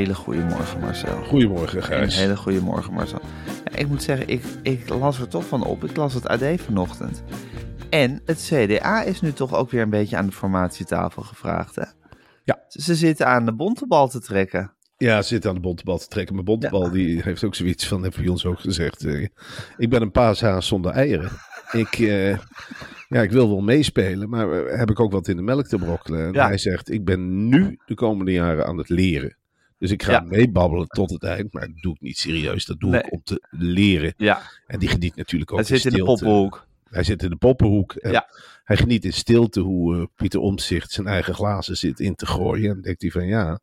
Hele goede morgen Marcel. Goedemorgen, Een Gijs. hele goede morgen Marcel. Ja, ik moet zeggen, ik, ik las er toch van op. Ik las het AD vanochtend. En het CDA is nu toch ook weer een beetje aan de formatietafel gevraagd, hè? Ja. Ze zitten aan de bontebal te trekken. Ja, ze zit aan de bontebal te trekken. Maar bontebal Ja. die heeft ook zoiets van, heeft bij ons ook gezegd. eh, ik ben een paashaas zonder eieren. Ik, eh, ja, ik wil wel meespelen, maar eh, heb ik ook wat in de melk te brokkelen. En Ja. hij zegt, ik ben nu de komende jaren aan het leren. Dus ik ga Ja. meebabbelen tot het eind, maar dat doe ik niet serieus. Dat doe Nee. ik om te leren. Ja, En die geniet natuurlijk ook hij zit in de poppenhoek. Hij zit in de poppenhoek. En Ja. Hij geniet in stilte hoe eh, Pieter Omtzigt zijn eigen glazen zit in te gooien. En dan denkt hij van ja,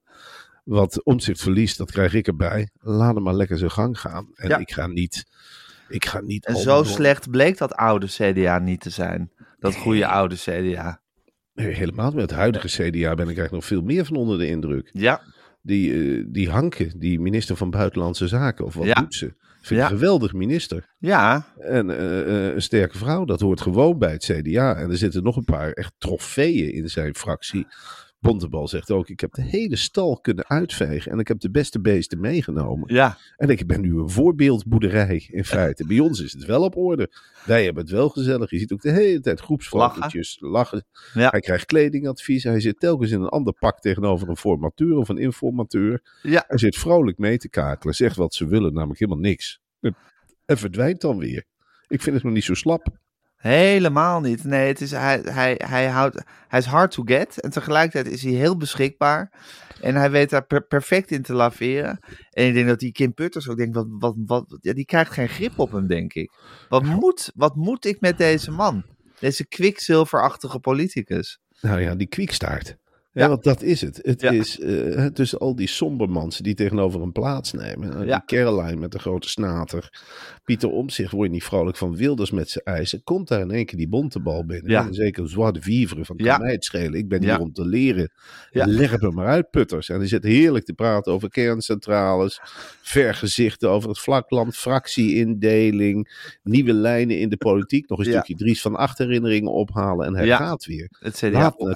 wat Omtzigt verliest, dat krijg ik erbij. Laat hem maar lekker zijn gang gaan. En Ja. ik ga niet... Ik ga niet En zo door- slecht bleek dat oude CDA niet te zijn. Dat goede oude CDA. Nee, helemaal met het huidige CDA ben ik eigenlijk nog veel meer van onder de indruk. Ja, Die, eh, die Hanke, die minister van Buitenlandse Zaken, of wat Ja. doet ze? Vind ik Ja. een geweldig minister. ja, En eh, eh, een sterke vrouw, dat hoort gewoon bij het CDA. En er zitten nog een paar echt trofeeën in zijn fractie. Bontebal zegt ook, ik heb de hele stal kunnen uitvegen en ik heb de beste beesten meegenomen. ja. En ik ben nu een voorbeeldboerderij in feite. Bij ons is het wel op orde. Wij hebben het wel gezellig. Je ziet ook de hele tijd groepsfotootjes lachen. Ja. Hij krijgt kledingadvies. Hij zit telkens in een ander pak tegenover een formateur of een informateur. Ja. Hij zit vrolijk mee te kakelen. Zegt wat ze willen, namelijk helemaal niks. En verdwijnt dan weer. Ik vind het nog niet zo slap. Helemaal niet. Nee, het is, hij, hij, hij, houdt, hij is hard to get. En tegelijkertijd is hij heel beschikbaar. En hij weet daar per- perfect in te laveren. En ik denk dat die Kim Putters ook denkt, wat, wat, wat, ja, die krijgt geen grip op hem, denk ik. Wat moet, wat moet ik met deze man? Deze kwikzilverachtige politicus. Nou ja, die kwiekstaart. Ja, want dat is het. Het is tussen al die sombermansen die tegenover hem plaatsnemen. Eh, Ja. Die Caroline met de grote snater. Pieter Omtzigt word je niet vrolijk van Wilders met zijn eisen. Komt daar in één keer die bontebal binnen. Ja. En zeker de Vivre van kan mij het schelen. Ik ben hier om te leren. Ja. Leg het me maar uit, putters. En hij zit heerlijk te praten over kerncentrales. Vergezichten over het vlakland. Fractieindeling. Nieuwe lijnen in de politiek. Nog een stukje Dries van Acht herinneringen ophalen. En hij gaat weer. Het CDA Laat op,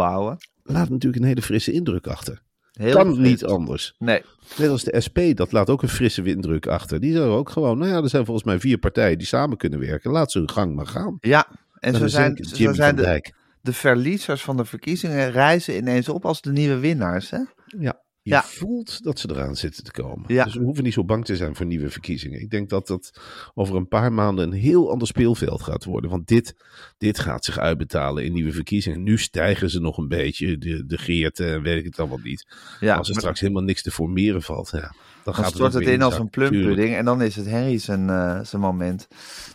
wederopbouwen. laat natuurlijk een hele frisse indruk achter. Heel kan fris. niet anders. Nee. Net als de SP, dat laat ook een frisse indruk achter. Die zeggen ook gewoon, nou ja, er zijn volgens mij vier partijen die samen kunnen werken. Laat ze hun gang maar gaan. Ja, en zo zijn, zo zijn de, de verliezers van de verkiezingen reizen ineens op als de nieuwe winnaars. Hè? Ja, je Ja. voelt dat ze eraan zitten te komen. Ja. Dus we hoeven niet zo bang te zijn voor nieuwe verkiezingen. Ik denk dat dat over een paar maanden een heel ander speelveld gaat worden. Want dit, dit gaat zich uitbetalen in nieuwe verkiezingen. Nu stijgen ze nog een beetje, de, de Geert en weet ik het allemaal niet. Ja, als er maar- straks helemaal niks te formeren valt, ja, dan, gaat stort het in als een plumpudding en dan is het Henry zijn, eh, zijn moment.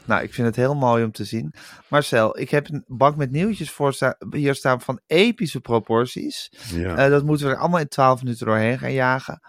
Nou, ik vind het heel mooi om te zien. Marcel, ik heb een bank met nieuwtjes voor sta- hier staan van epische proporties. Ja. Eh, dat moeten we er allemaal in 12 minuten doorheen gaan jagen.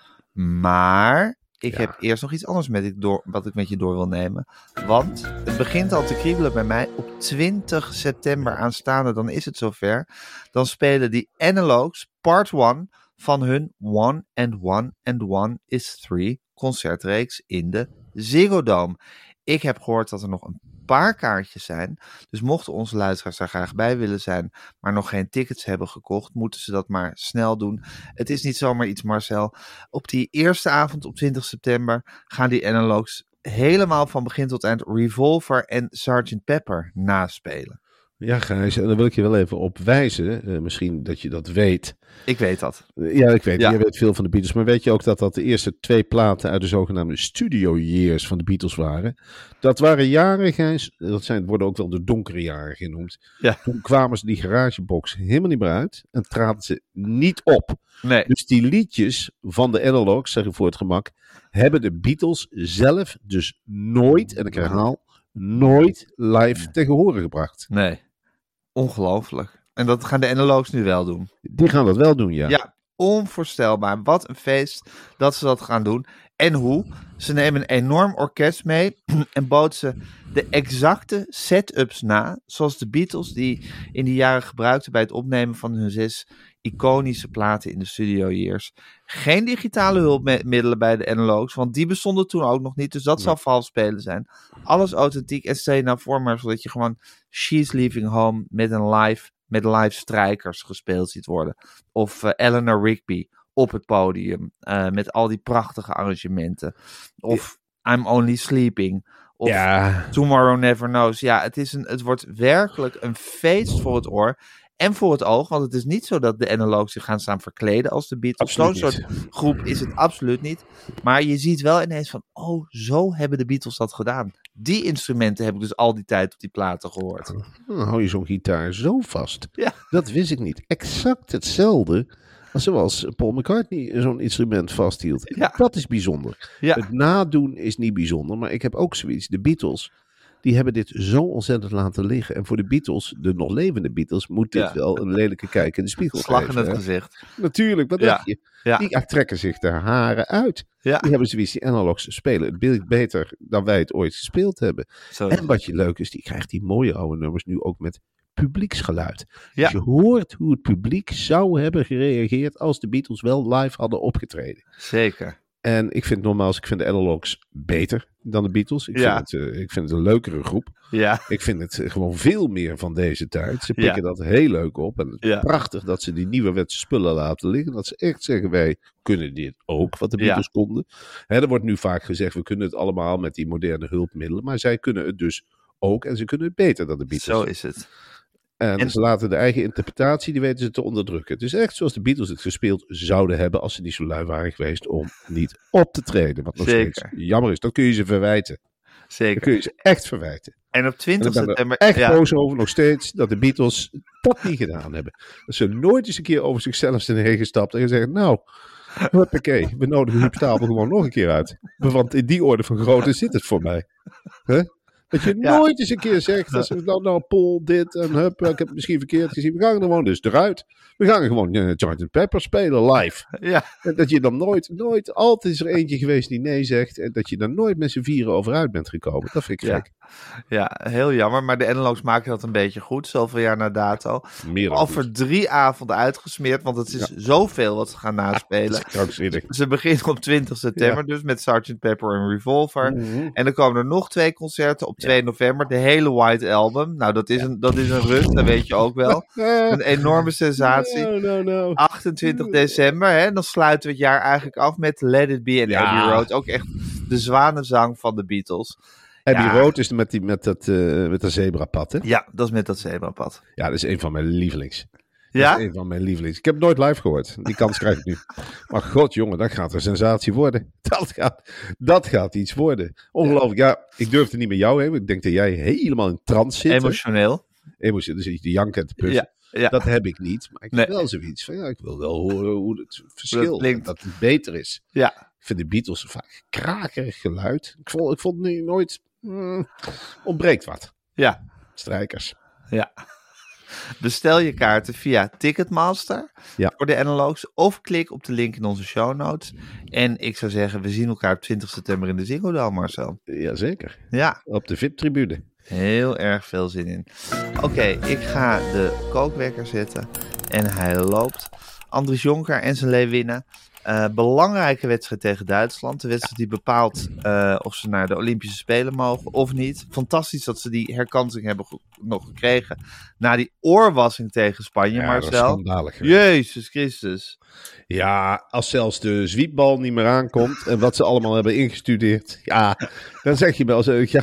Maar ik Ja. heb eerst nog iets anders met ik door, wat ik met je door wil nemen. Want het begint al te kriebelen bij mij. Op 20 september aanstaande, dan is het zover. Dan spelen die Analogs Part 1 van hun One and One and One is Three concertreeks in de Ziggo Dome. Ik heb gehoord dat er nog een paar kaartjes zijn. Dus mochten onze luisteraars daar graag bij willen zijn, maar nog geen tickets hebben gekocht, moeten ze dat maar snel doen. Het is niet zomaar iets, Marcel. Op die eerste avond op 20 september gaan die analogs helemaal van begin tot eind Revolver en Sgt. Pepper naspelen. Ja, Gijs, en daar wil ik je wel even op wijzen. eh, misschien dat je dat weet. Ik weet dat. Eh, Ja, ik weet. Ja. Jij weet veel van de Beatles. Maar weet je ook dat dat de eerste twee platen uit de zogenaamde studio years van de Beatles waren? Dat waren jaren, Gijs. Dat zijn, worden ook wel de donkere jaren genoemd. Ja. Toen kwamen ze die garagebox helemaal niet meer uit. En traden ze niet op. Nee. Dus die liedjes van de analogs, zeg ik voor het gemak, hebben de Beatles zelf dus nooit, en ik herhaal, nooit live tegen horen gebracht. Nee. Ongelooflijk. En dat gaan de analogs nu wel doen. Die gaan dat wel doen, ja. Ja, onvoorstelbaar. Wat een feest dat ze dat gaan doen. En hoe? Ze nemen een enorm orkest mee en bootsen de exacte setups na, zoals de Beatles die in die jaren gebruikten bij het opnemen van hun zes iconische platen in de studio years. Geen digitale hulpmiddelen bij de analogs, want die bestonden toen ook nog niet, dus dat zou vals spelen zijn. Alles authentiek en stel je nou voor maar zodat je gewoon She's Leaving Home met een live, met live strijkers gespeeld ziet worden. Of eh, Eleanor Rigby op het podium eh, met al die prachtige arrangementen. Of I'm Only Sleeping. Of Ja, Tomorrow Never Knows. Ja, het, is een, het wordt werkelijk een feest voor het oor. En voor het oog, want het is niet zo dat de analogs zich gaan staan verkleden als de Beatles. Zo'n soort groep is het absoluut niet. Maar je ziet wel ineens van, oh, zo hebben de Beatles dat gedaan. Die instrumenten heb ik dus al die tijd op die platen gehoord. dan hou je zo'n gitaar zo vast. Ja. Dat wist ik niet. Exact hetzelfde als zoals Paul McCartney zo'n instrument vasthield. Ja. Dat is bijzonder. Ja. Het nadoen is niet bijzonder, maar ik heb ook zoiets. De Beatles, die hebben dit zo ontzettend laten liggen. En voor de Beatles, de nog levende Beatles, moet dit Ja. wel een lelijke kijk in de spiegel Slag in het hè? gezicht. Natuurlijk, wat Ja. dacht je? Ja. Die trekken zich de haren uit. Ja, Die hebben zoiets, die analogs spelen het beeld beter dan wij het ooit gespeeld hebben. zo. En wat je leuk is, die krijgt die mooie oude nummers nu ook met publieksgeluid. Ja. Dus je hoort hoe het publiek zou hebben gereageerd als de Beatles wel live hadden opgetreden. Zeker. En ik vind nogmaals, ik vind de analogs beter dan de Beatles. Ik, Ja. vind, het, eh, ik vind het een leukere groep. Ja, Ik vind het eh, gewoon veel meer van deze tijd. Ze Ja. pikken dat heel leuk op. En het is Ja. prachtig dat ze die nieuwerwetse spullen laten liggen. Dat ze echt zeggen, wij kunnen dit ook, wat de. Beatles konden. Hè, er wordt nu vaak gezegd, we kunnen het allemaal met die moderne hulpmiddelen. Maar zij kunnen het dus ook en ze kunnen het beter dan de Beatles. zo is het. En, En- ze laten de eigen interpretatie, die weten ze te onderdrukken. Het is echt zoals de Beatles het gespeeld zouden hebben als ze niet zo lui waren geweest om niet op te treden. Wat nog Zeker. steeds jammer is. Dat kun je ze verwijten. Dat Zeker. kun je ze echt verwijten. En op En 20 ik ben er september... echt ja, boos over nog steeds dat de Beatles dat niet gedaan hebben. Dat ze nooit eens een keer over zichzelf zijn heen gestapt en gezegd, nou, huppakee, we nodigen Huub Stapel gewoon nog een keer uit. Want in die orde van grootte zit het voor mij. Hè? Dat je Ja. nooit eens een keer zegt, dat ze, nou, nou, Paul, dit en hup, ik heb het misschien verkeerd gezien. We gaan er gewoon dus eruit. We gaan gewoon uh. Pepper spelen live. ja, En dat je dan nooit, nooit, altijd is er eentje geweest die nee zegt. En dat je dan nooit met z'n vieren over uit bent gekomen. Dat vind ik gek. Ja, heel jammer. Maar de analogs maken dat een beetje goed. Zoveel jaar na dato. Meer Al voor drie avonden uitgesmeerd. Want het is zoveel wat ze gaan naspelen. krankzinnig. Ze beginnen op 20 september dus met Sgt. Pepper en Revolver. Mhm. En dan komen er nog twee concerten op 2 november. De hele White Album. Nou, dat is, een, dat is een rust, dat weet je ook wel. Een enorme sensatie. No, no, no. 28 december, hè, dan sluiten we het jaar eigenlijk af met Let It Be en Ja. Abbey Road. Ook echt de zwanenzang van de Beatles. Abbey Ja. Road is met, die, met, dat, eh, met dat zebrapad, hè? Ja, dat is met dat zebrapad. Ja, dat is een van mijn lievelings. Dat Ja? is een van mijn lievelings. Ik heb het nooit live gehoord. Die kans krijg ik nu. Maar god, jongen, dat gaat een sensatie worden. Dat gaat, dat gaat iets worden. Ongelooflijk. Ja, ik durf het niet met jou want Ik denk dat jij helemaal in trance zit. Emotioneel. Emotie, dus je te janken en te puffen. Ja, ja. Dat heb ik niet. Maar ik Nee. heb wel zoiets van, ja, ik wil wel horen hoe het verschil, klinkt. dat het beter is. Ja, Ik vind de Beatles vaak krakerig geluid. Ik vond, ik vond nu nooit, mm, ontbreekt wat. ja, Strijkers. ja. Bestel je kaarten via Ticketmaster Ja. voor de analogs of klik op de link in onze show notes. En ik zou zeggen, we zien elkaar op 20 september in de Ziggo Dome, Marcel. Jazeker. Ja, Op de VIP-tribune. heel erg veel zin in. Oké, ik ga de kookwekker zetten en hij loopt. Andries Jonker en zijn Leeuwinnen. Eh, belangrijke wedstrijd tegen Duitsland. De wedstrijd die bepaalt eh, of ze naar de Olympische Spelen mogen of niet. Fantastisch dat ze die herkansing hebben nog gekregen. Na die oorwassing tegen Spanje, Ja, Marcel. Jezus Christus. Ja, als zelfs de zwiepbal niet meer aankomt en wat ze allemaal hebben ingestudeerd. Ja, dan zeg je wel zo. Ja,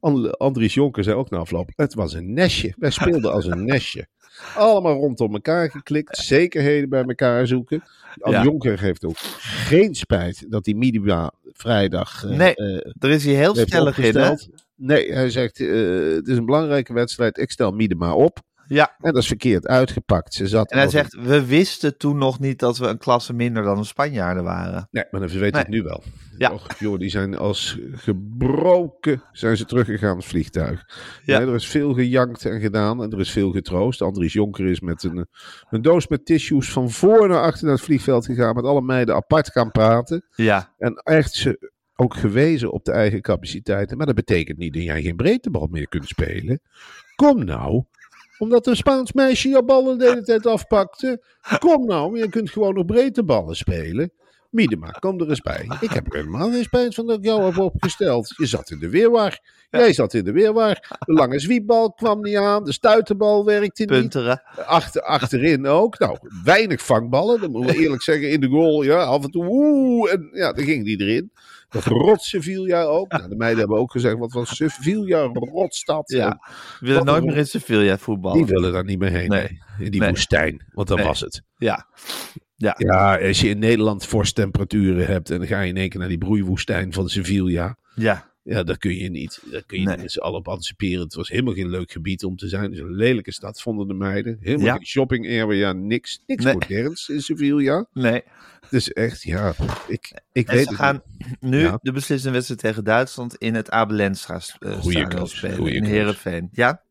And- Andries Jonker zei ook na afloop. Het was een nestje. Wij speelden als een nestje. Allemaal rondom elkaar geklikt. Zekerheden bij elkaar zoeken. Ja. Jonker heeft ook geen spijt dat hij Midima vrijdag eh, Nee, eh, Daar is hij heel stellig in, hè? Nee, hij zegt eh, het is een belangrijke wedstrijd. Ik stel Miedema op. Ja. En dat is verkeerd uitgepakt. Ze zat En hij in- zegt, we wisten toen nog niet dat we een klasse minder dan de Spanjaarden waren. Nee, maar dan weten Nee. het nu wel. Ja. Och, joh, die zijn als gebroken zijn ze teruggegaan als vliegtuig. Ja. Nee, er is veel gejankt en gedaan en er is veel getroost. Andries Jonker is met een, een doos met tissues van voor naar achter naar het vliegveld gegaan. Met alle meiden apart gaan praten. Ja, En echt ze ook gewezen op de eigen capaciteiten. Maar dat betekent niet dat jij geen breedtebal meer kunt spelen. Kom nou. Omdat een Spaans meisje je ballen de hele tijd afpakte. Kom nou, je kunt gewoon nog breedteballen spelen. Miedema, kom er eens bij. Ik heb er helemaal geen spijt van dat ik jou heb opgesteld. Je zat in de weerwar. Jij zat in de weerwar. De lange zwiepbal kwam niet aan. De stuiterbal werkte niet. punteren. Achter, achterin ook. Nou, weinig vangballen. Dat moeten we eerlijk zeggen. In de goal, ja, af en toe. Oeh, en ja, dan ging die erin. Dat rot Sevilla ook. Nou, de meiden hebben ook gezegd, wat was Sevilla rotstad. Ja. We willen nooit meer in Sevilla voetballen. Die willen daar niet meer heen. Nee. In die Nee. woestijn. Want dat Nee. was het. Ja. Ja. Ja, als je in Nederland vorsttemperaturen hebt. En dan ga je in één keer naar die broeiwoestijn van Sevilla. Ja. Ja, dat kun je niet. Daar kun je Nee. niet met z'n allen op anticiperen. Het was helemaal geen leuk gebied om te zijn. Het is een lelijke stad, vonden de meiden. Helemaal Ja. geen shopping area, niks. Niks Nee. moderns in Sevilla. Nee. Is echt, ja, ik, ik En weet ze het gaan niet. nu Ja. de beslissende wedstrijd tegen Duitsland in het Abelenstra uh, Goeie stadion spelen. goeie in. Heerenveen. Ja?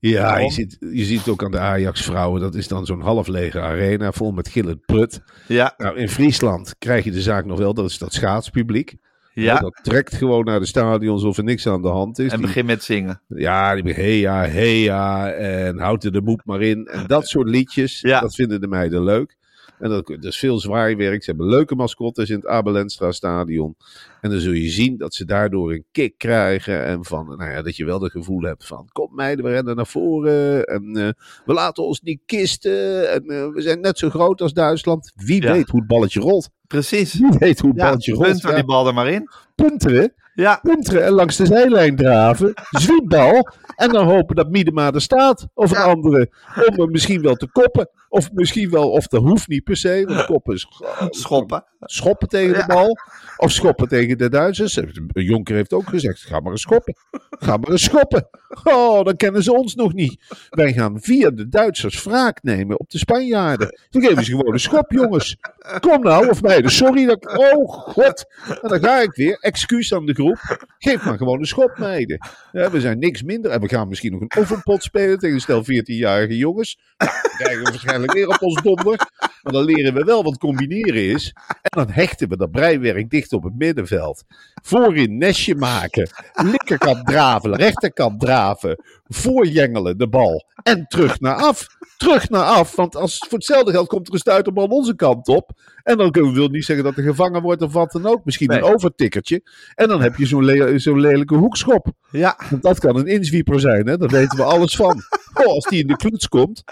Ja, je ziet, je ziet het ook aan de Ajax-vrouwen. Dat is dan zo'n half lege arena, vol met gillend prut. Ja. Nou, in Friesland krijg je de zaak nog wel. Dat is dat schaatspubliek. Ja. Dat trekt gewoon naar de stadion alsof er niks aan de hand is. En Die- begin met zingen. Ja, die begint hey ja, hey ja, en houd er de moed maar in. En dat soort liedjes, Ja. dat vinden de meiden leuk. En dat, is veel zwaar werk. Ze hebben leuke mascottes in het Abelenstra stadion. En dan zul je zien dat ze daardoor een kick krijgen. En van, nou ja, dat je wel het gevoel hebt van, kom meiden, we rennen naar voren. En eh, we laten ons niet kisten. En eh, we zijn net zo groot als Duitsland. Wie Ja. weet hoe het balletje rolt. Precies. Wie weet hoe het Ja, balletje rolt. punt Ja, die bal er maar in. punteren Ja. punteren en langs de zijlijn draven. Zwiepbal. En dan hopen dat Miedema er staat. Of een Ja. andere. Om hem misschien wel te koppen. Of misschien wel, of dat hoeft niet per se. Want koppen is Schoppen. Schoppen tegen de bal. Of schoppen tegen de Duitsers. Jonker heeft ook gezegd, ga maar eens schoppen. Ga maar eens schoppen. Oh, dan kennen ze ons nog niet. Wij gaan via de Duitsers wraak nemen op de Spanjaarden. Dan geven ze gewoon een schop, jongens. Kom nou, of meiden, sorry dat ik... Oh, god. En dan ga ik weer. Excuus aan de groep. Geef maar gewoon een schop, meiden. Ja, we zijn niks minder. En we gaan misschien nog een oefenpot spelen tegen een stel 14-jarige jongens. Nou, dan krijgen we waarschijnlijk weer op ons donder. Maar dan leren we wel wat combineren is. En dan hechten we dat breiwerk dicht op het middenveld. Voorin nestje maken. Linkerkant draven, rechterkant draven. Voorjengelen de bal. En terug naar af. Terug naar af. Want als, voor hetzelfde geld komt er een stuiterbal onze kant op. En dan kunnen we wil niet zeggen dat er gevangen wordt of wat dan ook. Misschien Nee. een overtikkertje. En dan heb je zo'n le- zo'n lelijke hoekschop. Ja. Want dat kan een inzwieper zijn, hè? daar weten we alles van. Oh, als die in de kluts komt,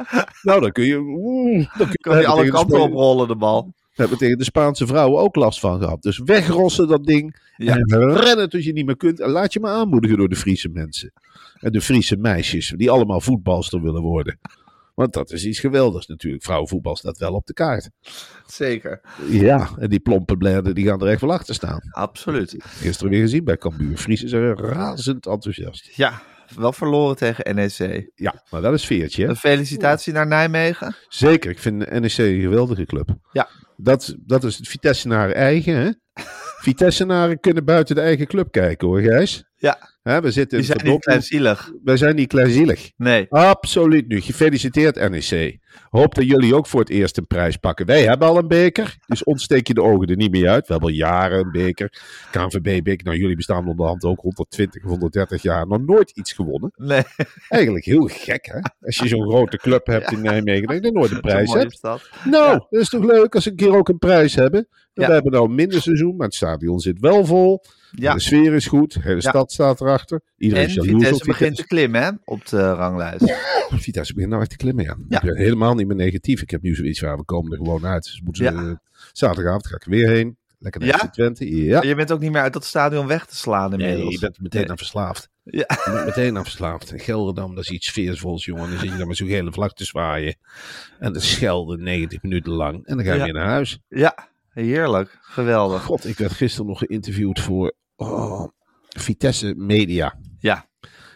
nou dan kun je. oeh, dan kun je alle kanten oprollen, de bal. Daar hebben tegen de Spaanse vrouwen ook last van gehad. Dus wegrossen dat ding. Ja. En rennen tot je niet meer kunt. En laat je maar aanmoedigen door de Friese mensen. En de Friese meisjes, die allemaal voetbalster willen worden. Want dat is iets geweldigs natuurlijk. Vrouwenvoetbal staat wel op de kaart. Zeker. Ja, en die plompe blerden die gaan er echt wel achter staan. Absoluut. Gisteren weer gezien bij Cambuur. Friese zijn razend enthousiast. Ja. Wel verloren tegen NEC. Ja, maar dat is veertje. Hè? Een felicitatie naar Nijmegen. Zeker, ik vind NEC een geweldige club. Ja. Dat, dat is het Vitessenaren eigen, hè? Vitessenaren kunnen buiten de eigen club kijken, hoor, Gijs. Ja, Hè, we zitten in zijn niet kleinzielig. Wij zijn niet kleinzielig. Nee. Absoluut niet. Gefeliciteerd NEC. Hoop dat jullie ook voor het eerst een prijs pakken. Wij hebben al een beker, dus ontsteek je de ogen er niet meer uit. We hebben al jaren een beker. KNVB-beker, nou jullie bestaan onderhand ook 120 of 130 jaar. Nog nooit iets gewonnen. Nee. Eigenlijk heel gek hè. Als je zo'n grote club hebt in Nijmegen, dat je nooit een prijs hebt. Nou, Ja. dat is toch leuk als we een keer ook een prijs hebben. Ja. We hebben nou een minder seizoen, maar het stadion zit wel vol. Ja. De sfeer is goed. De hele Ja. stad staat erachter. Iedereen En is jaloers Vitesse op begint te klimmen, hè? Op de ranglijst. Vitesse begint nou echt te klimmen, ja. Ja. Ik ben helemaal niet meer negatief. Ik heb nu zoiets van, we komen er gewoon uit. Dus moeten Ja. eh, zaterdagavond ga ik er weer heen. Lekker naar Ja? Twente. Ja. Je bent ook niet meer uit dat stadion weg te slaan inmiddels. Nee, je bent meteen Nee. aan verslaafd. Ja. Je bent meteen aan verslaafd. In Gelderdam, dat is iets sfeervols, jongen. Dan zit je daar met zo'n gele vlag te zwaaien. En te schelden 90 minuten lang. En dan ga je Ja. weer naar huis. Ja, heerlijk. Geweldig. God, ik werd gisteren nog geïnterviewd voor oh, Vitesse Media. Ja.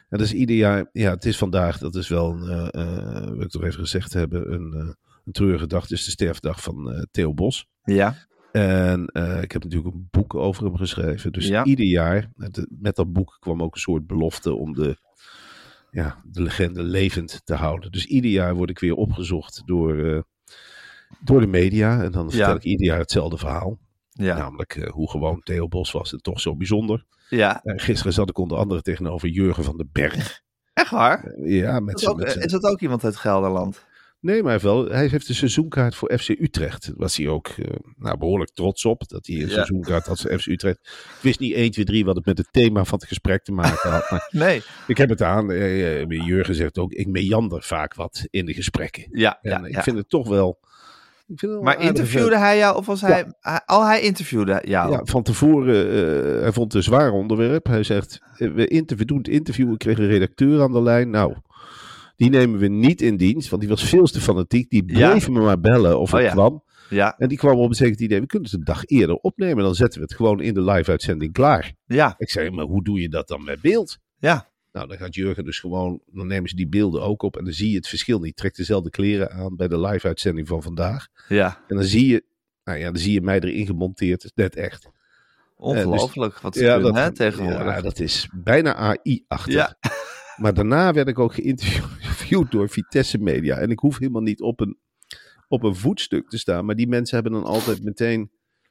En dat is ieder jaar, ja, het is vandaag, dat is wel, een, eh, eh, wil ik toch even gezegd hebben, een, eh, een treurige dag. Het is de sterfdag van Theo Bos. Ja. En ik heb natuurlijk een boek over hem geschreven. Dus Ja. ieder jaar, met, dat boek kwam ook een soort belofte om de, ja, de legende levend te houden. Dus ieder jaar word ik weer opgezocht door, door de media. En dan vertel Ja. ik ieder jaar hetzelfde verhaal. Ja. Namelijk eh, hoe gewoon Theo Bos was en toch zo bijzonder. ja. En gisteren zat ik onder andere tegenover Jurgen van den Berg. Echt waar? Eh, ja, met Is, zijn... ook, met is dat ook iemand uit Gelderland? Nee, maar hij heeft, wel, hij heeft een seizoenkaart voor FC Utrecht. Daar was hij ook eh, nou, behoorlijk trots op. Dat hij een Ja. seizoenkaart had voor FC Utrecht. Ik wist niet 1, 2, 3 wat het met het thema van het gesprek te maken had. Maar Nee. ik heb het aan. Eh, eh, Jurgen zegt ook, ik meander vaak wat in de gesprekken. Ja, En ja, ik ja. vind het toch wel... Ik vind het wel Maar interviewde hij jou of was hij... hij- Oh, hij interviewde jou. Ja, van tevoren, eh, hij vond het een zwaar onderwerp. Hij zegt, eh, we, interview, doen het interview, ik kreeg een redacteur aan de lijn. Nou, die nemen we niet in dienst, want die was veel te fanatiek. Die Ja. bleef me maar bellen of Oh het ja. kwam. Ja. En die kwam op een zeker idee, we kunnen het een dag eerder opnemen. Dan zetten we het gewoon in de live-uitzending klaar. Ja. Ik zei, maar hoe doe je dat dan met beeld? Ja. Nou, dan gaat Jurgen dus gewoon, dan nemen ze die beelden ook op en dan zie je het verschil niet. Trekt dezelfde kleren aan bij de live-uitzending van vandaag. Ja. En dan zie je, nou ja, dan zie je mij erin gemonteerd. Het is net echt. Ongelooflijk wat ze Ja, kunnen, dat, hè, tegenwoordig. ja, dat is bijna AI-achtig. Ja. Maar daarna werd ik ook geïnterviewd door Vitesse Media. En ik hoef helemaal niet op een, op een voetstuk te staan. Maar die mensen hebben dan altijd meteen...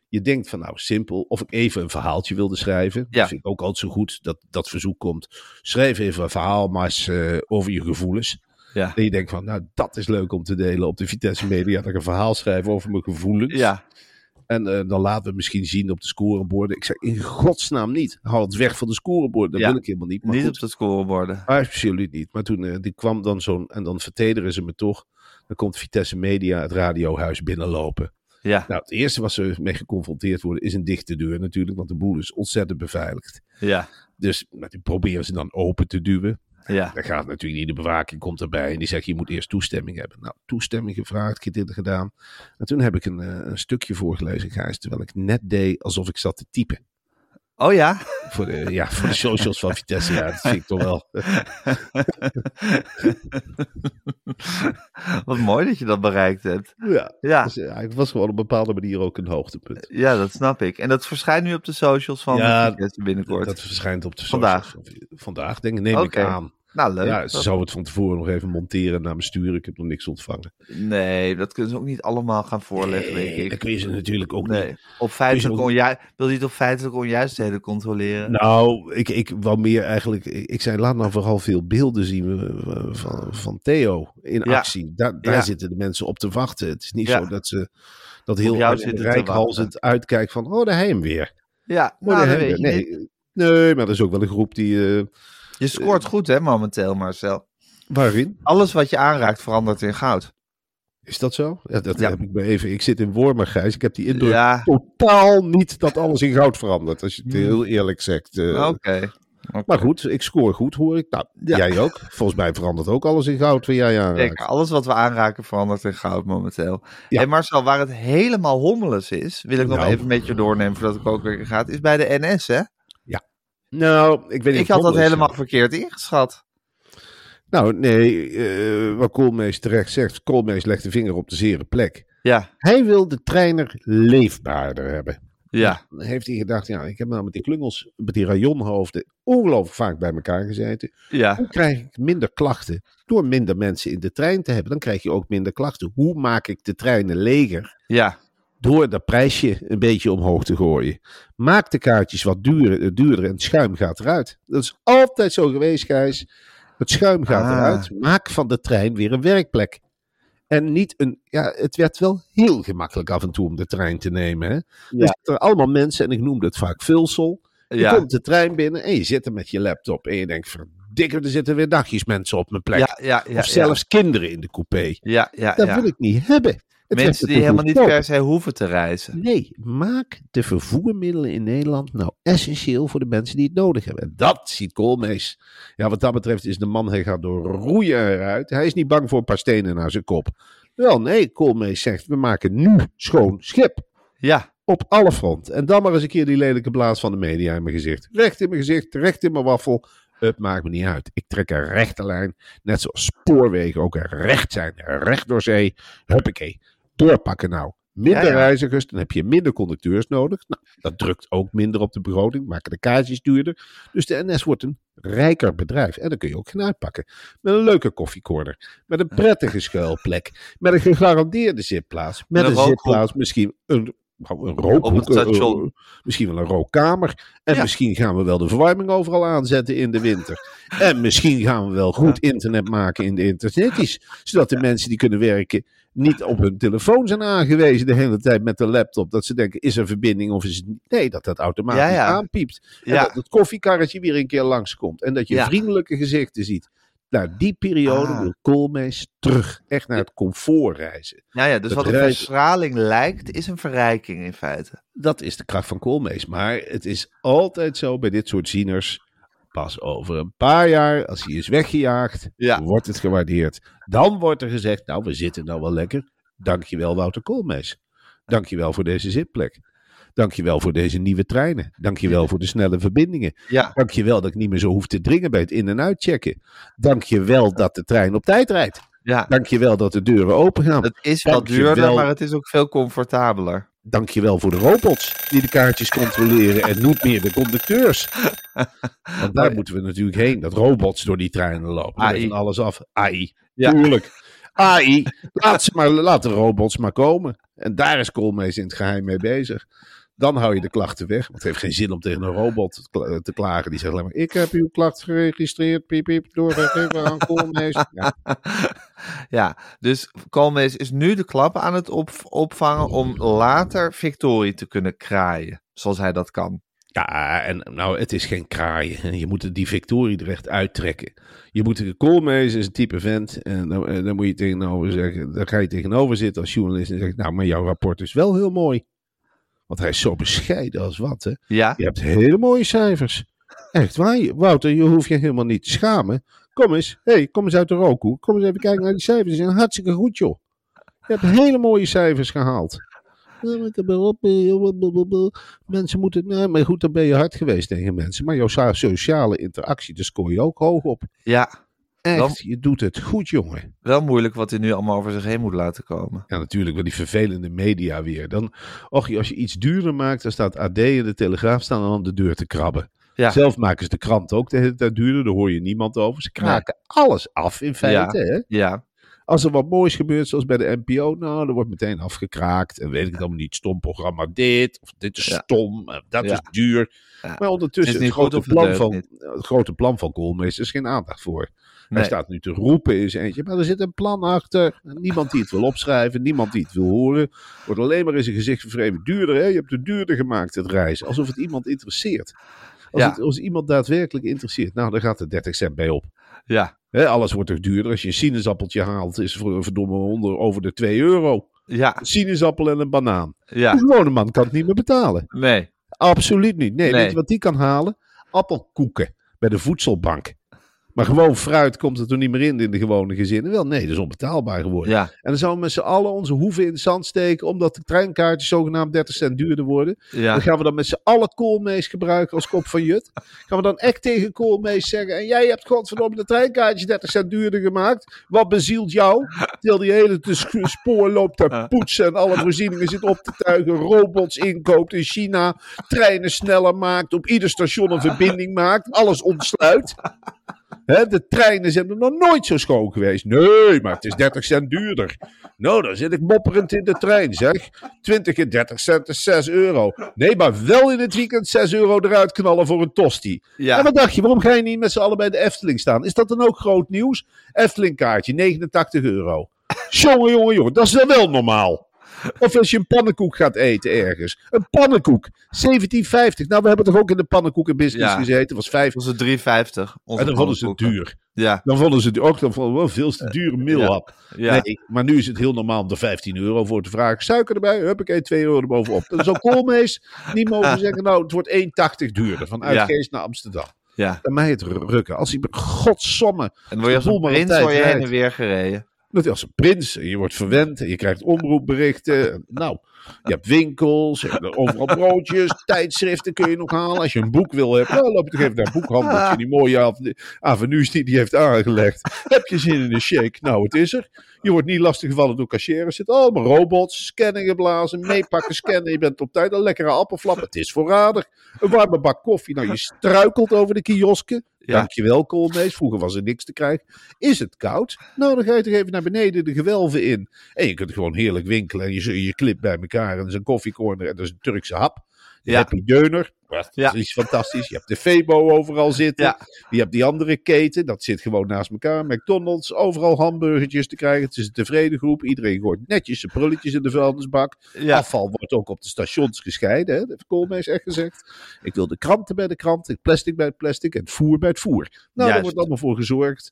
Je denkt van nou simpel, of ik even een verhaaltje wilde schrijven. Ja. Dat vind ik ook altijd zo goed, dat dat verzoek komt. Schrijf even een verhaal, maar eens, eh, over je gevoelens. Ja. En je denkt van, nou dat is leuk om te delen op de Vitesse Media. Dat ik een verhaal schrijf over mijn gevoelens. Ja. En eh, dan laten we misschien zien op de scoreborden. Ik zeg in godsnaam niet. Hou het weg van de scoreborden. Dat Ja. wil ik helemaal niet. Maar Niet goed, op de scoreborden. absoluut niet. Maar toen eh, die kwam dan zo'n. En dan vertederen ze me toch. Dan komt Vitesse Media het radiohuis binnenlopen. Ja. Nou, het eerste wat ze mee geconfronteerd worden is een dichte deur natuurlijk. Want de boel is ontzettend beveiligd. Ja. Dus nou, die proberen ze dan open te duwen. Ja. Dan gaat natuurlijk niet, de bewaking komt erbij. En die zegt, je moet eerst toestemming hebben. Nou, toestemming gevraagd, dit gedaan. En toen heb ik een, eh, een stukje voorgelezen, Gijs. Terwijl ik net deed alsof ik zat te typen. Oh ja? Voor de, ja, voor de socials van Vitesse. Ja, dat vind ik toch wel. Wat mooi dat je dat bereikt hebt. Ja. Ja. Dus, ja, het was gewoon op een bepaalde manier ook een hoogtepunt. Ja, dat snap ik. En dat verschijnt nu op de socials van Ja, Vitesse binnenkort. Dat verschijnt op de Vandaag. socials van- Vandaag, denk ik, neem ik aan. Nou, leuk. Ja, ze Dat- zou het van tevoren nog even monteren naar me sturen. Ik heb nog niks ontvangen. Nee, dat kunnen ze ook niet allemaal gaan voorleggen, denk Nee, ik. dat kun je ze natuurlijk ook Nee, niet. op ook- onju- wil je het op feitelijke onjuistheden controleren? Nou, ik, ik wou meer eigenlijk. Ik, zei, laat nou vooral veel beelden zien eh, van, van Theo in Ja. actie. Daar, daar Ja. zitten de mensen op te wachten. Het is niet Ja. zo dat ze dat heel rijkhalzend uitkijken van, oh, daar hij hem weer. Ja, Oh, nou, dat weet je niet. Nee, nee, maar er is ook wel een groep die... eh, Je scoort goed, hè, momenteel, Marcel. waarin? Alles wat je aanraakt verandert in goud. Is dat zo? Ja, dat Ja. heb ik me even... Ik zit in Wormer, Gijs. Ik heb die indruk Ja, totaal niet dat alles in goud verandert. Als je het Hmm. heel eerlijk zegt. eh. oké. Maar goed, ik scoor goed, hoor ik. Nou, Ja. jij ook. Volgens mij verandert ook alles in goud waar jij aanraakt. Zeker, alles wat we aanraken verandert in goud momenteel. Ja. En Marcel, waar het helemaal hommeles is, wil ik nog Nou. even met je doornemen voordat ik ook weer ga, is bij de NS, hè? Nou, ik weet niet Ik had dat helemaal verkeerd ingeschat. Nou, nee, eh, wat Koolmees terecht zegt. Koolmees legt de vinger op de zere plek. Ja, Hij wil de treiner leefbaarder hebben. Ja. Dan heeft hij gedacht, ja, ik heb nou met die klungels, met die rayonhoofden, ongelooflijk vaak bij elkaar gezeten. Ja. Hoe krijg ik minder klachten? Door minder mensen in de trein te hebben. Dan krijg je ook minder klachten. Hoe maak ik de treinen leger? Ja. Door dat prijsje een beetje omhoog te gooien. Maak de kaartjes wat duurder, duurder en het schuim gaat eruit. Dat is altijd zo geweest, Gijs. Het schuim gaat Ah. eruit. Maak van de trein weer een werkplek. En niet een. Ja, het werd wel heel gemakkelijk af en toe om de trein te nemen. Hè? Er zitten allemaal mensen, en ik noemde het vaak vulsel. Je Ja. komt de trein binnen en je zit er met je laptop. En je denkt: verdikke, er zitten weer dagjes mensen op mijn plek. Ja, ja, ja. of zelfs kinderen in de coupé. Ja, ja, Dat wil ik niet hebben. Mensen die helemaal niet per se hoeven te reizen. Nee, maak de vervoermiddelen in Nederland nou essentieel voor de mensen die het nodig hebben. En dat ziet Koolmees. Ja, wat dat betreft is de man, hij gaat door roeien eruit. Hij is niet bang voor een paar stenen naar zijn kop. Wel, nee, Koolmees zegt, we maken nu schoon schip. Ja. Op alle fronten. En dan maar eens een keer die lelijke blaas van de media in mijn gezicht. Recht in mijn gezicht, recht in mijn waffel. Het maakt me niet uit. Ik trek een rechte lijn. Net zoals spoorwegen ook recht zijn. Recht door zee. Huppakee. Doorpakken nou. Minder Ja, ja. reizigers, dan heb je minder conducteurs nodig. Nou, dat drukt ook minder op de begroting. Maken de kaartjes duurder. Dus de NS wordt een rijker bedrijf. En dan kun je ook gaan uitpakken. Met een leuke koffiecorner. Met een prettige schuilplek. Met een gegarandeerde zitplaats. Met een zitplaats. Misschien een, een rookhoek. Eh, eh, misschien wel een rookkamer. En Ja. misschien gaan we wel de verwarming overal aanzetten in de winter. En misschien gaan we wel goed internet maken in de interneties. Zodat de mensen die kunnen werken niet op hun telefoon zijn aangewezen de hele tijd met de laptop. Dat ze denken, is er verbinding of is het niet? Nee, dat dat automatisch Ja, ja. aanpiept. En dat het koffiekarretje weer een keer langskomt. En dat je vriendelijke gezichten ziet. Nou, die periode Ah. wil Koolmees terug. Echt naar het comfort reizen. Ja, ja, dus Het wat een reizen- verstraling lijkt, is een verrijking in feite. Dat is de kracht van Koolmees. Maar het is altijd zo bij dit soort zieners. Pas over een paar jaar, als hij is weggejaagd, Ja. wordt het gewaardeerd. Dan wordt er gezegd, nou, we zitten nou wel lekker. Dankjewel Wouter Koolmees. Dankjewel voor deze zitplek. Dankjewel voor deze nieuwe treinen. Dankjewel voor de snelle verbindingen. Ja. Dankjewel dat ik niet meer zo hoef te dringen bij het in- en uitchecken. Dankjewel dat de trein op tijd rijdt. Ja. Dankjewel dat de deuren open gaan. Het is wel Dankjewel. duurder, maar het is ook veel comfortabeler. Dankjewel voor de robots die de kaartjes controleren en niet meer de conducteurs. Want daar moeten we natuurlijk heen, dat robots door die treinen lopen. AI. AI. van alles af. AI, Ja. tuurlijk. AI, laat, ze maar, laat de robots maar komen. En daar is Koolmees in het geheim mee bezig. Dan hou je de klachten weg. Want het heeft geen zin om tegen een robot te kla- te klagen. Die zegt alleen maar, ik heb uw klacht geregistreerd. Piep, piep, doorgegeven aan Koolmees. Ja, Ja, dus Koolmees is nu de klappen aan het op, opvangen om later victorie te kunnen kraaien. Zoals hij dat kan. Ja, en nou, het is geen kraaien. Je moet die Victorie er echt uittrekken. Je moet de Koolmees is een type vent. En dan, dan moet je tegenover zeggen, dan ga je tegenover zitten als journalist en zeg nou, maar jouw rapport is wel heel mooi. Want hij is zo bescheiden als wat, hè. Ja? Je hebt hele mooie cijfers. Echt waar, Wouter, je hoeft je helemaal niet te schamen. Kom eens, hey, kom eens uit de rookhoek. Kom eens even kijken naar die cijfers. Die zijn hartstikke goed, joh. Je hebt hele mooie cijfers gehaald. Eh. Mensen moeten. Nee, maar goed, dan ben je hard geweest tegen mensen. Maar jouw so- sociale interactie, daar scoor je ook hoog op. Ja, Echt, Dan- je doet het goed, jongen. wel moeilijk wat hij nu allemaal over zich heen moet laten komen. Ja, natuurlijk, wel die vervelende media weer. Dan, och, als je iets duurder maakt, dan staat AD en de Telegraaf staan dan aan de deur te krabben. Ja. Zelf maken ze de krant ook de hele tijd duurder, daar hoor je niemand over. Ze kraken alles af in feite. Hè? Ja, Als er wat moois gebeurt, zoals bij de NPO, nou, er wordt meteen afgekraakt. En weet ik het allemaal niet, stom programma dit, of dit is Ja. stom, dat Ja. is duur. Ja. Maar ondertussen, Het is grote plan van, het grote plan van Koolmees is geen aandacht voor. Hij staat nu te roepen in zijn eentje, maar er zit een plan achter. Niemand die het wil opschrijven, niemand die het wil horen. Wordt alleen maar in zijn gezicht vervreemd. Duurder, hè? Je hebt het duurder gemaakt, het reizen. Alsof het iemand interesseert. Als, Ja. het, als iemand daadwerkelijk interesseert, nou, dan gaat er 30 cent bij op. Ja, Hè, alles wordt toch duurder. Als je een sinaasappeltje haalt, is voor verdomme onder, over de 2 euro. ja, Een sinaasappel en een banaan. ja. Een gewone man kan het niet meer betalen. Nee. Absoluut niet. Nee, Nee. weet je wat die kan halen? Appelkoeken bij de voedselbank. Maar gewoon fruit komt er toen niet meer in in de gewone gezinnen. Wel, nee, dat is onbetaalbaar geworden. Ja, En dan zouden we met z'n allen onze hoeven in het zand steken, omdat de treinkaartjes zogenaamd 30 cent duurder worden. ja. Dan gaan we dan met z'n allen koolmees gebruiken als kop van jut. Gaan we dan echt tegen koolmees zeggen, en jij hebt godverdomme de treinkaartjes 30 cent duurder gemaakt. Wat bezielt jou? Terwijl die hele spoor loopt te poetsen en alle voorzieningen zit op te tuigen. Robots inkoopt in China, treinen sneller maakt, op ieder station een verbinding maakt, alles ontsluit. Hè, de treinen zijn er nog nooit zo schoon geweest. Nee, maar het is 30 cent duurder. Nou, dan zit ik mopperend in de trein, zeg. 20 keer 30 cent is 6 euro. Nee, maar wel in het weekend 6 euro eruit knallen voor een tosti. Ja. En wat dacht je, waarom ga je niet met z'n allen bij de Efteling staan? Is dat dan ook groot nieuws? Efteling kaartje, 89 euro. Jongen, jongen, jongen, dat is dan wel normaal. Of als je een pannenkoek gaat eten ergens. Een pannenkoek, 17,50. Nou, we hebben toch ook in de pannenkoekenbusiness Ja. gezeten. was 5. Dat was het 3,50. onze En dan vonden ze het duur. Ja, Dan vonden ze het ook dan vonden we wel veel te dure milhap. ja. Nee, maar nu is het heel normaal om er 15 euro voor te vragen. Suiker erbij, huppakee, 2 euro erbovenop. Dan zou Koolmees niet mogen zeggen, nou, het wordt 1,80 duurder. Van Ja. Uitgeest naar Amsterdam. ja. Bij mij het rukken. Als hij, godsomme, En dan word je als een prins heen en weer gereden. Dat als een prins. Je wordt verwend en je krijgt omroepberichten. Nou, je hebt winkels, je hebt overal broodjes, tijdschriften kun je nog halen. Als je een boek wil hebben, nou, loop je toch even naar een boekhandeltje. Die mooie ave- avenues die die heeft aangelegd. Heb je zin in een shake? Nou, het is er. Je wordt niet lastiggevallen door cashiers. Er zitten allemaal robots, scannen geblazen, meepakken, scannen. Je bent op tijd een lekkere appelflap. Het is voorradig. Een warme bak koffie. Nou, je struikelt over de kiosken. Ja. Dankjewel, Koolmees. Vroeger was er niks te krijgen. Is het koud? Nou, dan ga je toch even naar beneden de gewelven in. En je kunt gewoon heerlijk winkelen. En je, je clip bij elkaar. En dat is een koffiecorner. En dat is een Turkse hap. Je Ja. hebt deuner. Dat Ja. is fantastisch. Je hebt de Febo overal zitten. Ja. Je hebt die andere keten. Dat zit gewoon naast elkaar. McDonald's. Overal hamburgertjes te krijgen. Het is een tevreden groep. Iedereen gooit netjes zijn prulletjes in de vuilnisbak. Ja. Afval wordt ook op de stations gescheiden. Hè? Dat heeft Koolmees echt gezegd. Ik wil de kranten bij de krant. Het plastic bij het plastic. En het voer bij het voer. Nou, daar Juist. wordt allemaal voor gezorgd.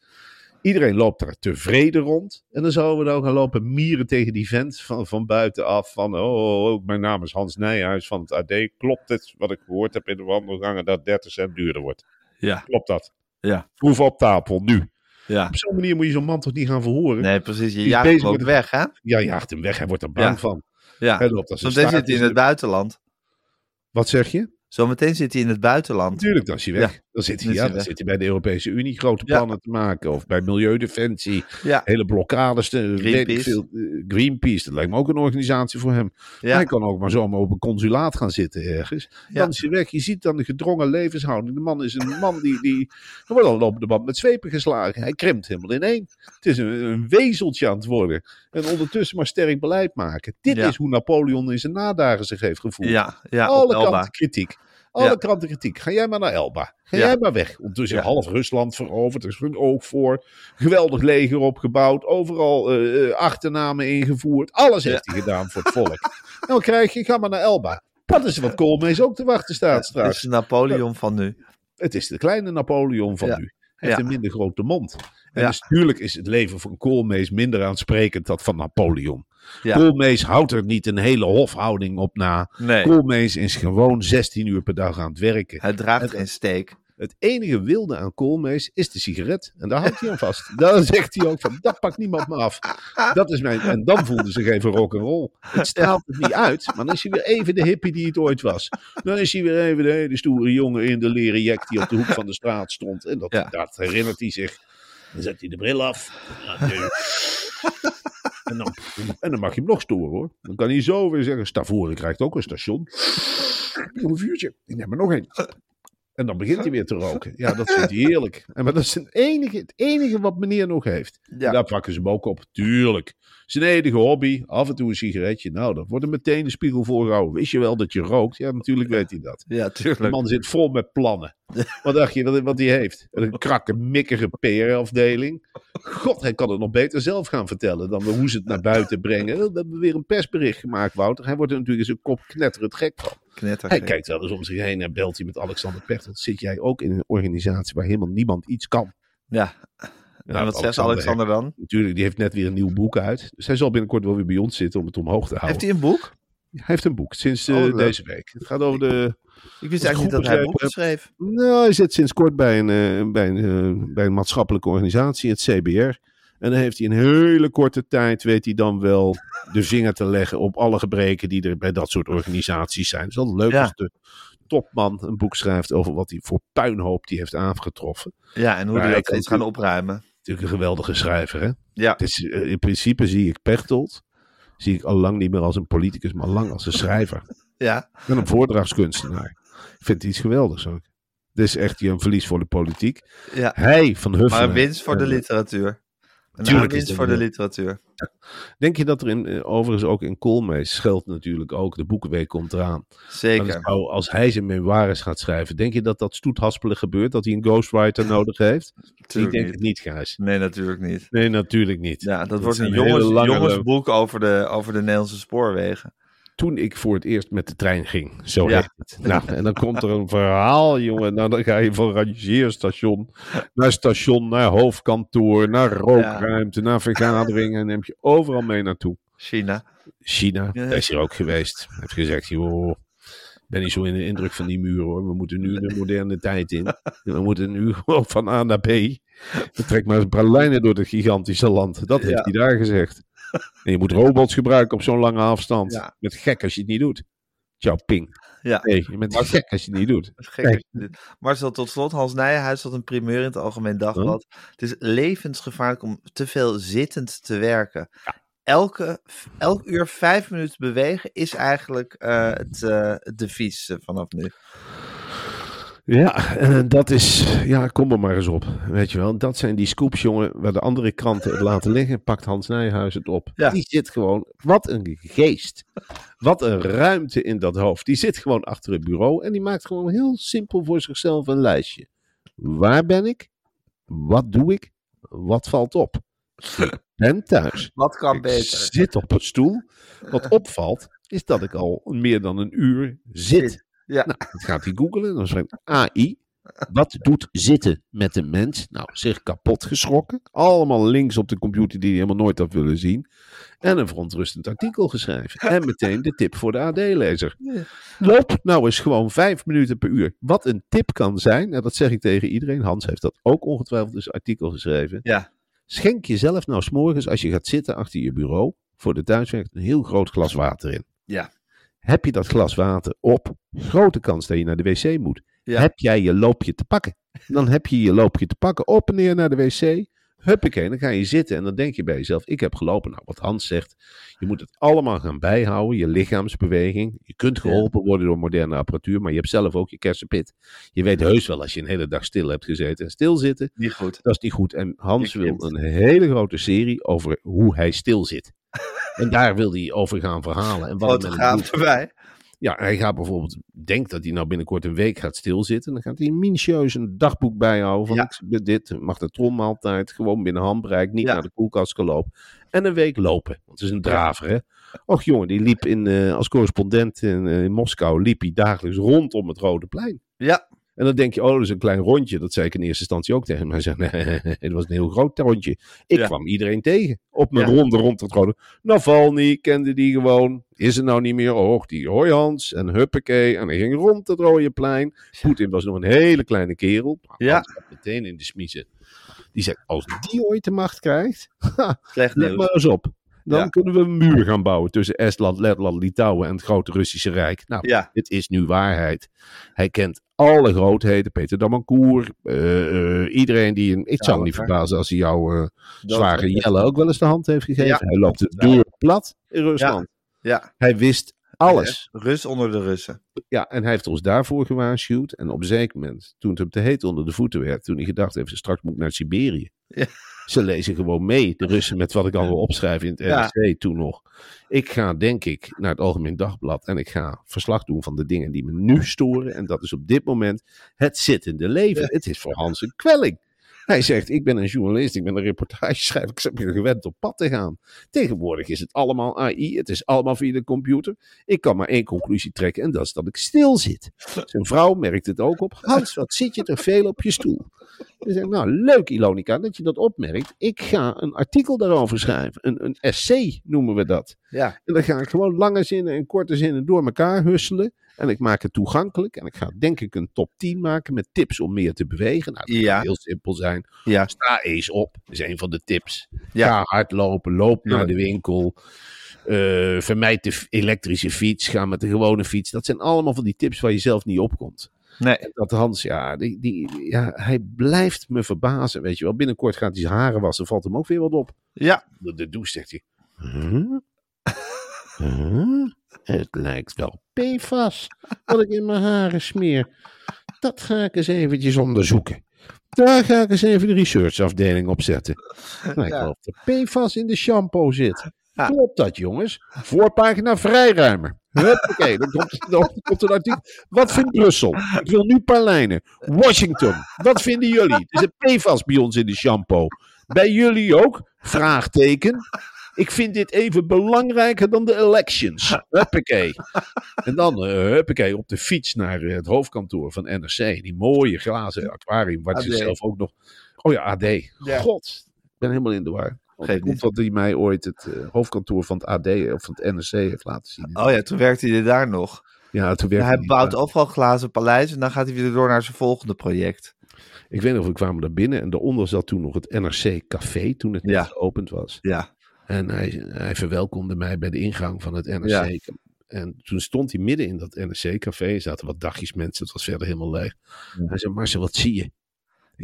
Iedereen loopt er tevreden rond. En dan zouden we dan gaan lopen mieren tegen die vent van, van buitenaf. Van, oh, oh, oh, mijn naam is Hans Nijhuis van het AD. Klopt het wat ik gehoord heb in de wandelgangen dat 30 cent duurder wordt? Ja. Klopt dat? Ja. Proef op tafel, nu. Ja. Op zo'n manier moet je zo'n man toch niet gaan verhoren? Nee, precies. Je jaagt hem ook met- weg, hè? Ja, jaagt hem weg. Hij wordt er bang Ja. van. Ja. Hij loopt als een zit staart hij in in het buitenland. Wat zeg je? Zometeen zit hij in het buitenland. Natuurlijk, dan is hij weg. Ja. Dan, zit hij, ja, dan zit hij bij de Europese Unie grote Ja. plannen te maken. Of bij Milieudefensie. Ja. Hele blokkades. Greenpeace. veel, eh, Greenpeace, dat lijkt me ook een organisatie voor hem. Hij kan ook maar zomaar op een consulaat gaan zitten ergens. Dan is hij weg. Je ziet dan de gedrongen levenshouding. De man is een man die... die er wordt al op de band met zwepen geslagen. Hij krimpt helemaal in één. Het is een, een wezeltje aan het worden. En ondertussen maar sterk beleid maken. Dit is hoe Napoleon in zijn nadagen zich heeft gevoeld. Ja, ja, Alle kanten kritiek. Alle Ja. kanten kritiek. Ga jij maar naar Elba. Ga Ja. jij maar weg. Ondertussen Ja. half Rusland veroverd. Er is een oog voor. Geweldig leger opgebouwd. Overal eh, eh, achternamen ingevoerd. Alles heeft hij gedaan voor het volk. nou krijg je, ga maar naar Elba. Dat is wat Koolmees ook te wachten staat Het is straks. de Napoleon van nu. Het is de kleine Napoleon van nu. Hij heeft een minder grote mond. En Ja. dus natuurlijk is het leven van Koolmees minder aansprekend dan van Napoleon. Ja. Koolmees houdt er niet een hele hofhouding op na. Nee, Koolmees is gewoon 16 uur per dag aan het werken. hij draagt geen steek. Het enige wilde aan Koolmees is de sigaret. En daar houdt hij aan vast. Daar zegt hij ook van, dat pakt niemand me af. Dat is mijn... En dan voelde zich even rock'n'roll. Het straalt het niet uit, maar dan is hij weer even de hippie die het ooit was. Dan is hij weer even de hele stoere jongen in de leren jack die op de hoek van de straat stond. En dat, Ja. dat herinnert hij zich. Dan zet hij de bril af. En dan, en dan mag je hem nog storen hoor. Dan kan hij zo weer zeggen, Stavoren krijgt ook een station. Een vuurtje. Ik neem er nog een. En dan begint hij weer te roken. Ja, dat vindt hij heerlijk. En maar dat is het enige, het enige wat meneer nog heeft. Ja. Daar pakken ze hem ook op. Tuurlijk. Zijn enige hobby. Af en toe een sigaretje. Nou, dan wordt er meteen de spiegel voorgehouden. Wist je wel dat je rookt? Ja, natuurlijk weet hij dat. Ja, De tuurlijk. man zit vol met plannen. Wat dacht je wat, wat hij heeft? Een krakke, mikkige PR-afdeling. God, hij kan het nog beter zelf gaan vertellen dan hoe ze het naar buiten brengen. We hebben weer een persbericht gemaakt, Wouter. Hij wordt er natuurlijk eens een kop knetterend gek van. Knetter. Hij kijkt wel eens om zich heen en belt hij met Alexander Pechtold. Zit jij ook in een organisatie waar helemaal niemand iets kan? Ja. En wat zegt Alexander dan? Natuurlijk, die heeft net weer een nieuw boek uit. Dus hij zal binnenkort wel weer bij ons zitten om het omhoog te houden. Heeft hij een boek? Hij heeft een boek sinds eh, Oh, leuk. deze week. Het gaat over de. Ik wist eigenlijk niet dat hij boeken groepsleider schreef. Nou, hij zit sinds kort bij een, eh, bij, een, eh, bij een maatschappelijke organisatie, het CBR. En dan heeft hij in hele korte tijd, weet hij dan wel, de vinger te leggen op alle gebreken die er bij dat soort organisaties zijn. Het is altijd leuk Ja. als de topman een boek schrijft over wat hij voor puinhoop die heeft aangetroffen. Ja, en hoe hij dat kan gaan opruimen. Natuurlijk een geweldige schrijver, hè? Ja, Het is, eh, in principe zie ik Pechtold, zie ik al lang niet meer als een politicus, maar lang als een schrijver. Ja. En een voordrachtskunstenaar. Ik vind het iets geweldigs ook. Dit is echt een verlies voor de politiek. ja. Hij van Huffelen. Maar een winst voor de eh, literatuur. Een winst voor de literatuur. Denk je dat er in, eh, overigens ook in Koolmees geldt natuurlijk ook, de Boekenweek komt eraan. Zeker. zou- als hij zijn memoires gaat schrijven, denk je dat dat stoethaspelig gebeurt? Dat hij een ghostwriter nodig heeft? ik denk niet. het niet, Gijs. Nee, natuurlijk niet. Nee, natuurlijk niet. Ja, dat, Dat wordt een jongens, jongensboek over de, over de Nederlandse spoorwegen. Toen ik voor het eerst met de trein ging, zo Ja. heet het. Nou, en dan komt er een verhaal, jongen. Nou, dan ga je van rangeerstation naar station, naar hoofdkantoor, naar rookruimte, naar vergaderingen. En neem je overal mee naartoe. China. China, daar is hij ook geweest. Hij heeft gezegd, joh, ik ben niet zo in de indruk van die muren hoor. We moeten nu de moderne tijd in. We moeten nu gewoon van A naar B. Trek maar eens pralijnen door het gigantische land. Dat heeft Ja. hij daar gezegd. En je moet robots gebruiken op zo'n lange afstand. Ja. Met gek als je het niet doet. Ciao, ping. Ja. Nee, je bent gek als je het niet doet. Gek je dit- Marcel, tot slot, Hans Nijenhuis had een primeur in het Algemeen Dagblad. Het is levensgevaarlijk om te veel zittend te werken. Elke, elk uur vijf minuten bewegen is eigenlijk eh, het, het devies eh, vanaf nu. Ja, en dat is, ja, kom er maar eens op. Weet je wel, dat zijn die scoops, jongen, waar de andere kranten het laten liggen, pakt Hans Nijhuis het op. Ja. Die zit gewoon, wat een geest. Wat een ruimte in dat hoofd. Die zit gewoon achter het bureau en die maakt gewoon heel simpel voor zichzelf een lijstje. Waar ben ik? Wat doe ik? Wat valt op? Ik ben thuis. Wat kan Ik beter? zit op een stoel. Wat opvalt, is dat ik al meer dan een uur zit. Ja. Nou, dat gaat hij googelen. Dan schrijft AI. Wat doet zitten met een mens? Nou, zich kapot geschrokken. Allemaal links op de computer die hij helemaal nooit had willen zien. En een verontrustend artikel geschreven. En meteen de tip voor de AD-lezer. Loop nou eens gewoon vijf minuten per uur. Wat een tip kan zijn, en dat zeg ik tegen iedereen. Hans heeft dat ook ongetwijfeld in zijn artikel geschreven. Ja. Schenk jezelf nou s'morgens, als je gaat zitten achter je bureau, voor de thuiswerk, een heel groot glas water in. Ja. Heb je dat glas water op, grote kans dat je naar de wc moet. Ja. Heb jij je loopje te pakken? Dan heb je je loopje te pakken, op en neer naar de wc. Huppakee, dan ga je zitten en dan denk je bij jezelf, ik heb gelopen. Nou, wat Hans zegt, je moet het allemaal gaan bijhouden, je lichaamsbeweging. Je kunt geholpen worden door moderne apparatuur, maar je hebt zelf ook je kersenpit. Je weet heus wel als je een hele dag stil hebt gezeten en stilzitten, Niet goed. dat is niet goed. En Hans wil een hele grote serie over hoe hij stil zit. En daar wil hij over gaan verhalen. En wat Fotograaf erbij. Ja, hij gaat bijvoorbeeld, denkt dat hij nou binnenkort een week gaat stilzitten. Dan gaat hij minutieus een dagboek bijhouden van Ja. dit, mag de trommaaltijd, gewoon binnen handbereik, niet Ja. naar de koelkast gelopen. En een week lopen, want het is een draver hè. Och jongen, die liep in, eh, als correspondent in, eh, in Moskou, liep hij dagelijks rondom het Rode Plein. Ja. En dan denk je, oh, dat is een klein rondje. Dat zei ik in eerste instantie ook tegen hem. Hij zei, nee, het was een heel groot rondje. Ik Ja. kwam iedereen tegen op mijn Ja. ronde rond het rode. Navalny kende die gewoon. Is er nou niet meer? Oh, die hoi Hans. En huppakee. En hij ging rond het rode plein. Poetin was nog een hele kleine kerel. Ja. Hans meteen in de smiezen. Die zei, als die ooit de macht krijgt, let nieuws. maar eens op. Dan Ja. kunnen we een muur gaan bouwen tussen Estland, Letland, Litouwen en het grote Russische Rijk. Nou, Ja. het is nu waarheid. Hij kent alle grootheden. Peter Damancour. eh, eh, iedereen die... Een, ik zou me niet verbazen als hij jouw eh zware Jelle ook wel eens de hand heeft gegeven. Hij loopt de deur plat in Rusland. Ja. Hij wist alles. Rus onder de Russen. Ja, en hij heeft ons daarvoor gewaarschuwd. En op een zeker moment, toen het hem te heet onder de voeten werd, toen hij gedacht heeft, straks moet ik naar Siberië. Ja. Ze lezen gewoon mee, de Russen, met wat ik al wil opschrijven in het Ja. NRC toen nog. Ik ga, denk ik, naar het Algemeen Dagblad en ik ga verslag doen van de dingen die me nu storen. En dat is op dit moment het zittende leven. Het is voor Hans een kwelling. Hij zegt, ik ben een journalist, ik ben een reportageschrijver, ik ben gewend op pad te gaan. Tegenwoordig is het allemaal AI, het is allemaal via de computer. Ik kan maar één conclusie trekken en dat is dat ik stil zit. Zijn vrouw merkt het ook op. Hans, wat zit je er veel op je stoel? Dan zeg ik, nou, leuk Ilonica dat je dat opmerkt. Ik ga een artikel daarover schrijven. Een, een essay noemen we dat. Ja. En dan ga ik gewoon lange zinnen en korte zinnen door elkaar husselen. En ik maak het toegankelijk. En ik ga denk ik een top 10 maken met tips om meer te bewegen. Nou, dat Ja. kan heel simpel zijn. Ja. Sta eens op, is een van de tips. Ja. Ga hardlopen, loop naar de winkel. eh, vermijd de elektrische fiets, ga met de gewone fiets. Dat zijn allemaal van die tips waar je zelf niet op komt. Nee. En dat Hans, ja, die, die, ja, hij blijft me verbazen. Weet je wel, binnenkort gaat hij zijn haren wassen, valt hem ook weer wat op. Ja. De, de douche zegt hij. Huh? Huh? Het lijkt wel PFAS wat ik in mijn haren smeer. Dat ga ik eens eventjes onderzoeken. Daar ga ik eens even de researchafdeling op zetten. Lijkt Ja. wel of er PFAS in de shampoo zit. Ja. Klopt dat, jongens? Voorpagina vrijruimer. Oké, dan komt, dan komt een artikel. Wat vindt Brussel? Ik wil nu een paar lijnen. Washington. Wat vinden jullie? Er zit PFAS bij ons in de shampoo. Bij jullie ook? Vraagteken. Ik vind dit even belangrijker dan de elections. Huppakee. En dan, eh huppakee, op de fiets naar eh, het hoofdkantoor van NRC. Die mooie glazen aquarium, waar ze zelf ook nog... Oh ja, AD. Ja. God, ik ben helemaal in de war. Geeft komt dat hij mij ooit het eh, hoofdkantoor van het AD of van het NRC heeft laten zien. Oh ja, toen werkte hij daar nog. Ja, toen werd hij hij bouwt daar. overal glazen paleis en dan gaat hij weer door naar zijn volgende project. Ik weet nog, we kwamen daar binnen en daaronder zat toen nog het NRC Café, toen het net Ja. geopend was. Ja. En hij, hij verwelkomde mij bij de ingang van het NRC. Ja. En toen stond hij midden in dat NRC-café. Er zaten wat dagjes mensen, het was verder helemaal leeg. Hij zei, Marcel, wat zie je? Ik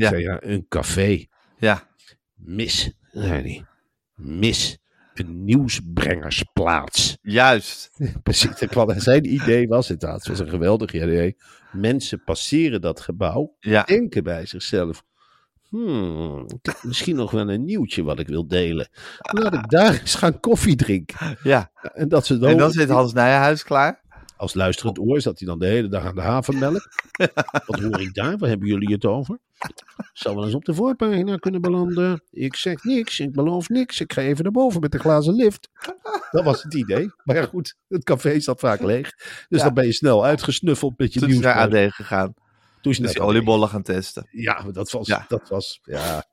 Ja. zei, ja, een café. Ja. Mis, zei hij. Mis. Een nieuwsbrengersplaats. Juist. Precies, zijn idee was het. Het was een geweldig idee. Mensen passeren dat gebouw, Ja. denken bij zichzelf. Hmm, misschien nog wel een nieuwtje wat ik wil delen. Laat ik daar eens gaan koffie drinken. Ja. En dat ze dan, En dan zit Hans Nijenhuis klaar. als luisterend oor zat hij dan de hele dag aan de havenmelk. Wat hoor ik daar? Waar hebben jullie het over? Zou wel eens op de voorpagina kunnen belanden. Ik zeg niks, ik beloof niks. Ik ga even naar boven met de glazen lift. Dat was het idee. Maar ja, goed, het café zat vaak leeg. Dus Ja. dan ben je snel uitgesnuffeld met je Toen nieuws. naar AD gegaan. Toen is Dus die oliebollen gaan testen. Ja, dat was, Ja. dat was ja,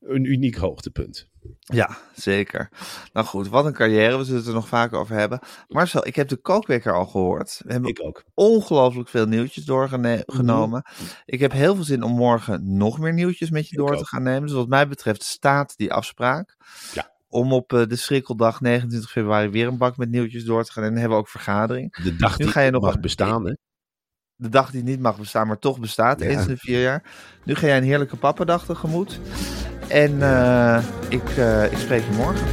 een uniek hoogtepunt. Ja, zeker. Nou goed, wat een carrière. We zullen het er nog vaker over hebben. Marcel, ik heb de kookwekker al gehoord. We hebben Ik ook. ongelooflijk veel nieuwtjes doorgenomen. Ik heb heel veel zin om morgen nog meer nieuwtjes met je Ik door te gaan nemen. Dus wat mij betreft staat die afspraak. Ja. Om op eh, de schrikkeldag 29 februari weer een bak met nieuwtjes door te gaan. En dan hebben we ook vergadering. De dag Nu die ga je nog mag bestaan, hè? De dag die niet mag bestaan, maar toch bestaat. Ja. Eens in de vier jaar. Nu ga jij een heerlijke pappendag tegemoet. En eh, ik, eh, ik spreek je morgen.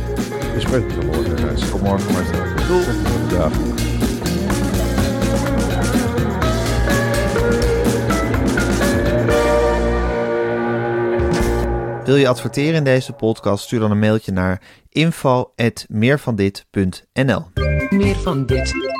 We spreken er morgen. Tot morgen, Marcel. Doei. Dag. Wil je adverteren in deze podcast? Stuur dan een mailtje naar info.meervandit.nl Meer van dit.